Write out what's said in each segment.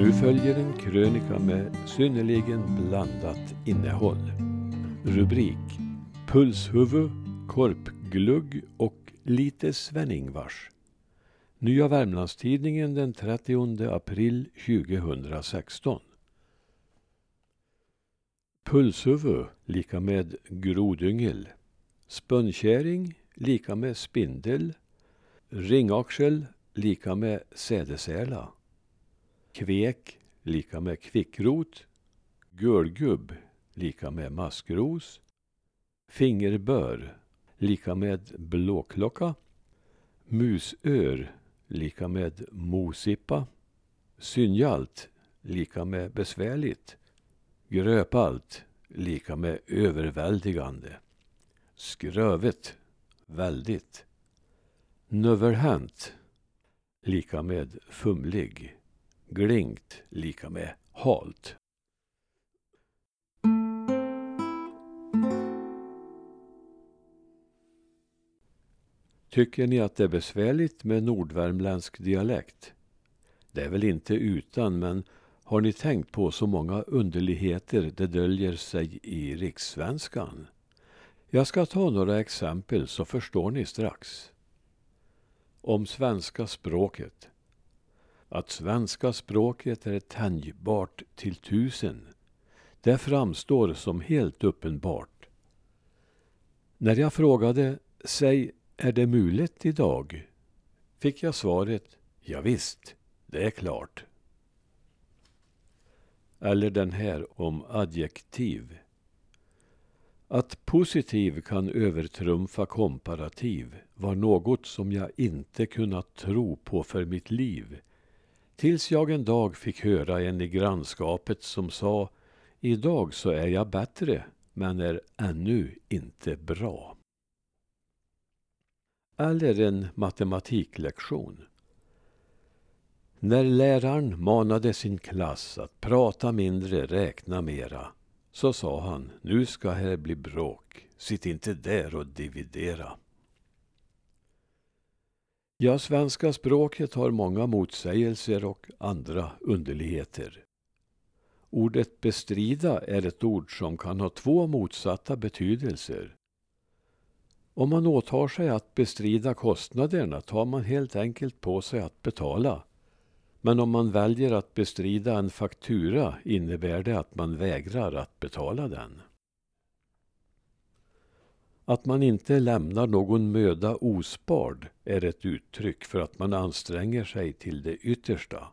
Nu följer en krönika med synnerligen blandat innehåll. Rubrik Pulshuvud, korpglugg och lite Sven-Ingvars. Nya Värmlandstidningen den 30 april 2016. Pulshuvud lika med grodyngel. Spönkäring lika med spindel. Ringaxel lika med sädesärla. Kvek lika med kvickrot. Gulgubb lika med maskros. Fingerbör lika med blåklocka. Musör lika med mosippa. Synjalt lika med besvärligt. Gröpalt lika med överväldigande. Skrövet väldigt. Növerhänt lika med fumlig. Glingt lika med halt. Tycker ni att det är besvärligt med nordvärmländsk dialekt? Det är väl inte utan, men har ni tänkt på så många underligheter det döljer sig i rikssvenskan? Jag ska ta några exempel så förstår ni strax. Om svenska språket. Att svenska språket är tänjbart till tusen. Det framstår som helt uppenbart. När jag frågade, säg, är det mulet idag? Fick jag svaret, ja, visst, det är klart. Eller den här om adjektiv. Att positiv kan övertrumfa komparativ var något som jag inte kunnat tro på för mitt liv. Tills jag en dag fick höra en i grannskapet som sa Idag så är jag bättre, men är ännu inte bra. Eller en matematiklektion. När läraren manade sin klass att prata mindre, räkna mera, så sa han, nu ska här bli bråk, sitt inte där och dividera. Ja, svenska språket har många motsägelser och andra underligheter. Ordet bestrida är ett ord som kan ha två motsatta betydelser. Om man åtar sig att bestrida kostnaderna tar man helt enkelt på sig att betala. Men om man väljer att bestrida en faktura innebär det att man vägrar att betala den. Att man inte lämnar någon möda ospard är ett uttryck för att man anstränger sig till det yttersta.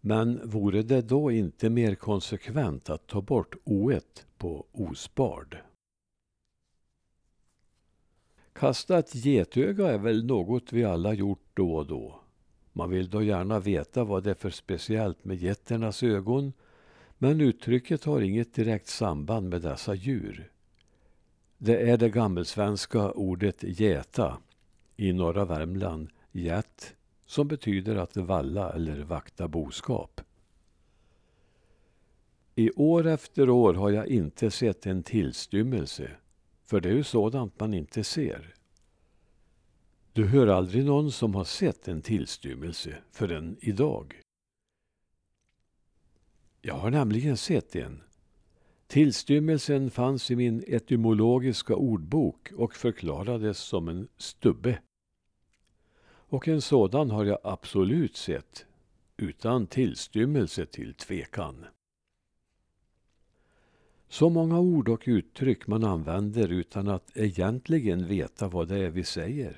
Men vore det då inte mer konsekvent att ta bort oet på ospard? Kasta ett getöga är väl något vi alla gjort då och då. Man vill då gärna veta vad det är för speciellt med getternas ögon, men uttrycket har inget direkt samband med dessa djur. Det är det gammelsvenska ordet gäta, i norra Värmland gät, som betyder att valla eller vakta boskap. I år efter år har jag inte sett en tillstymmelse, för det är ju sådant man inte ser. Du hör aldrig någon som har sett en tillstymmelse förrän idag. Jag har nämligen sett en. Tillstymmelsen fanns i min etymologiska ordbok och förklarades som en stubbe. Och en sådan har jag absolut sett, utan tillstymmelse till tvekan. Så många ord och uttryck man använder utan att egentligen veta vad det är vi säger.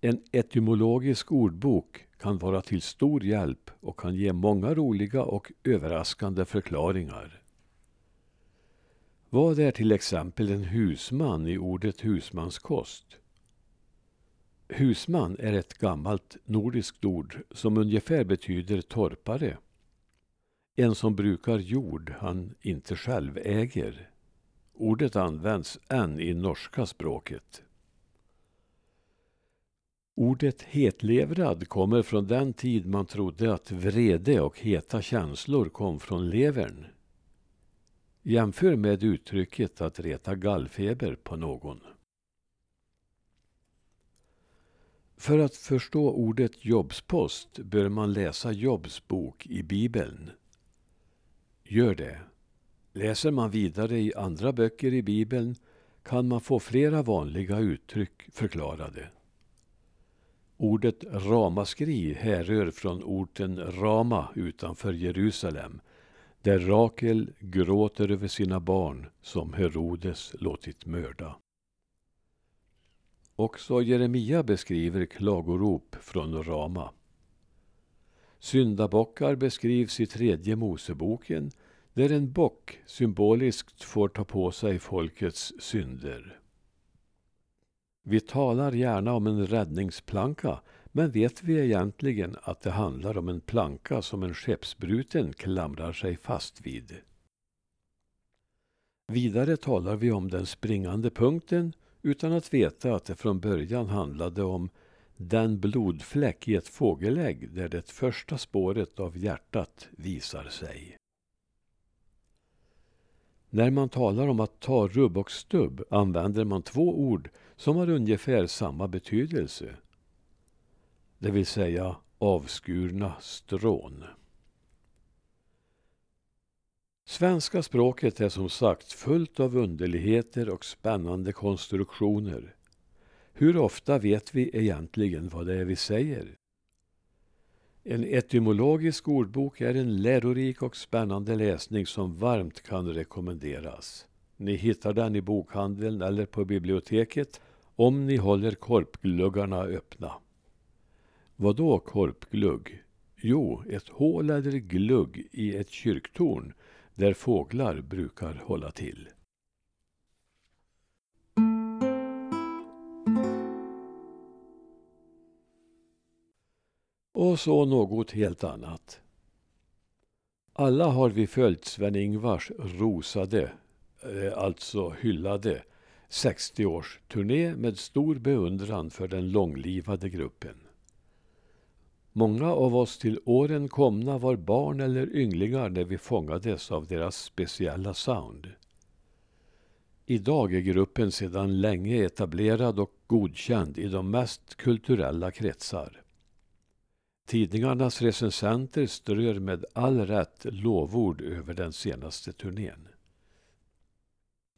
En etymologisk ordbok kan vara till stor hjälp och kan ge många roliga och överraskande förklaringar. Vad är till exempel en husman i ordet husmanskost? Husman är ett gammalt nordiskt ord som ungefär betyder torpare. En som brukar jord han inte själv äger. Ordet används än i norska språket. Ordet hetlevrad kommer från den tid man trodde att vrede och heta känslor kom från levern. Jämför med uttrycket att reta gallfeber på någon. För att förstå ordet jobbspost bör man läsa Jobs bok i Bibeln. Gör det. Läser man vidare i andra böcker i Bibeln kan man få flera vanliga uttryck förklarade. Ordet ramaskri härrör från orten Rama utanför Jerusalem där Rakel gråter över sina barn som Herodes låtit mörda. Också Jeremia beskriver klagorop från Rama. Syndabockar beskrivs i tredje Moseboken där en bock symboliskt får ta på sig folkets synder. Vi talar gärna om en räddningsplanka men vet vi egentligen att det handlar om en planka som en skeppsbruten klamrar sig fast vid? Vidare talar vi om den springande punkten utan att veta att det från början handlade om den blodfläck i ett fågelägg där det första spåret av hjärtat visar sig. När man talar om att ta rubb och stubb använder man två ord som har ungefär samma betydelse. Det vill säga avskurna strån. Svenska språket är som sagt fullt av underligheter och spännande konstruktioner. Hur ofta vet vi egentligen vad det är vi säger? En etymologisk ordbok är en lärorik och spännande läsning som varmt kan rekommenderas. Ni hittar den i bokhandeln eller på biblioteket om ni håller korpgluggarna öppna. Vad då korpglugg? Jo, ett hål eller glugg i ett kyrktorn där fåglar brukar hålla till. Och så något helt annat. Alla har vi följt Sven-Ingvars rosade, eh, alltså hyllade, 60-årsturné med stor beundran för den långlivade gruppen. Många av oss till åren komna var barn eller ynglingar när vi fångades av deras speciella sound. Idag är gruppen sedan länge etablerad och godkänd i de mest kulturella kretsar. Tidningarnas recensenter strör med all rätt lovord över den senaste turnén.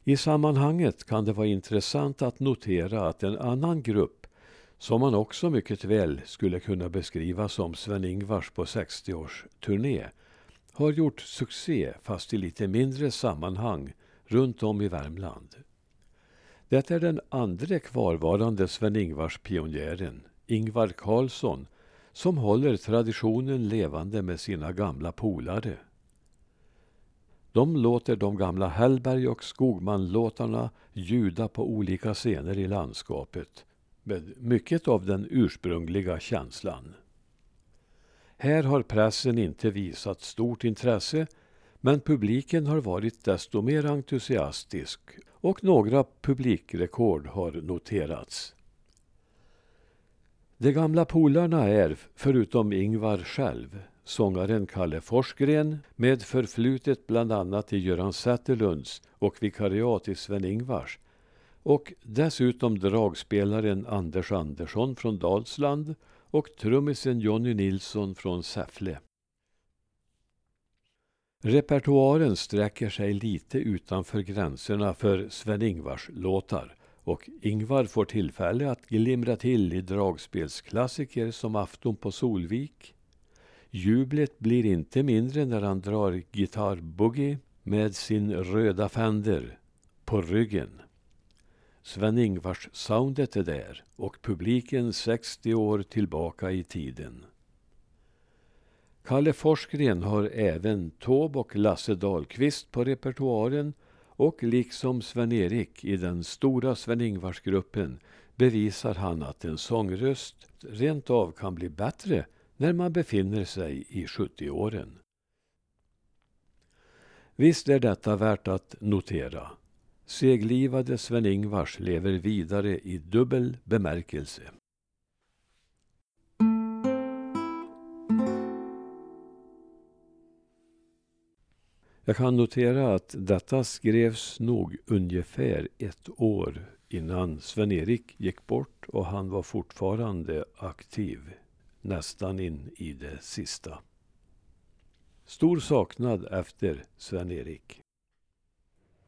I sammanhanget kan det vara intressant att notera att en annan grupp som man också mycket väl skulle kunna beskriva som Sven-Ingvars på 60-års turné har gjort succé, fast i lite mindre sammanhang, runt om i Värmland. Det är den andra kvarvarande Sven-Ingvars pionjären, Ingvar Carlsson, som håller traditionen levande med sina gamla polare. De låter de gamla Hellberg och Skogman-låtarna ljuda på olika scener i landskapet med mycket av den ursprungliga känslan. Här har pressen inte visat stort intresse men publiken har varit desto mer entusiastisk och några publikrekord har noterats. De gamla polarna är, förutom Ingvar själv, sångaren Kalle Forsgren med förflutet bland annat i Göran Zetterlunds och vikariat i Sven-Ingvars och dessutom dragspelaren Anders Andersson från Dalsland och trummisen Jonny Nilsson från Säffle. Repertoaren sträcker sig lite utanför gränserna för Sven-Ingvars låtar och Ingvar får tillfälle att glimra till i dragspelsklassiker som Afton på Solvik. Jublet blir inte mindre när han drar gitarrboogie med sin röda Fender på ryggen. Sven-Ingvars soundet är där och publiken 60 år tillbaka i tiden. Kalle Forsgren har även Tåb och Lasse Dahlqvist på repertoaren och liksom Sven-Erik i den stora Sven-Ingvars-gruppen bevisar han att en sångröst rent av kan bli bättre när man befinner sig i 70-åren. Visst är detta värt att notera. Seglivade Sven-Ingvars lever vidare i dubbel bemärkelse. Jag kan notera att detta skrevs nog ungefär ett år innan Sven-Erik gick bort och han var fortfarande aktiv, nästan in i det sista. Stor saknad efter Sven-Erik.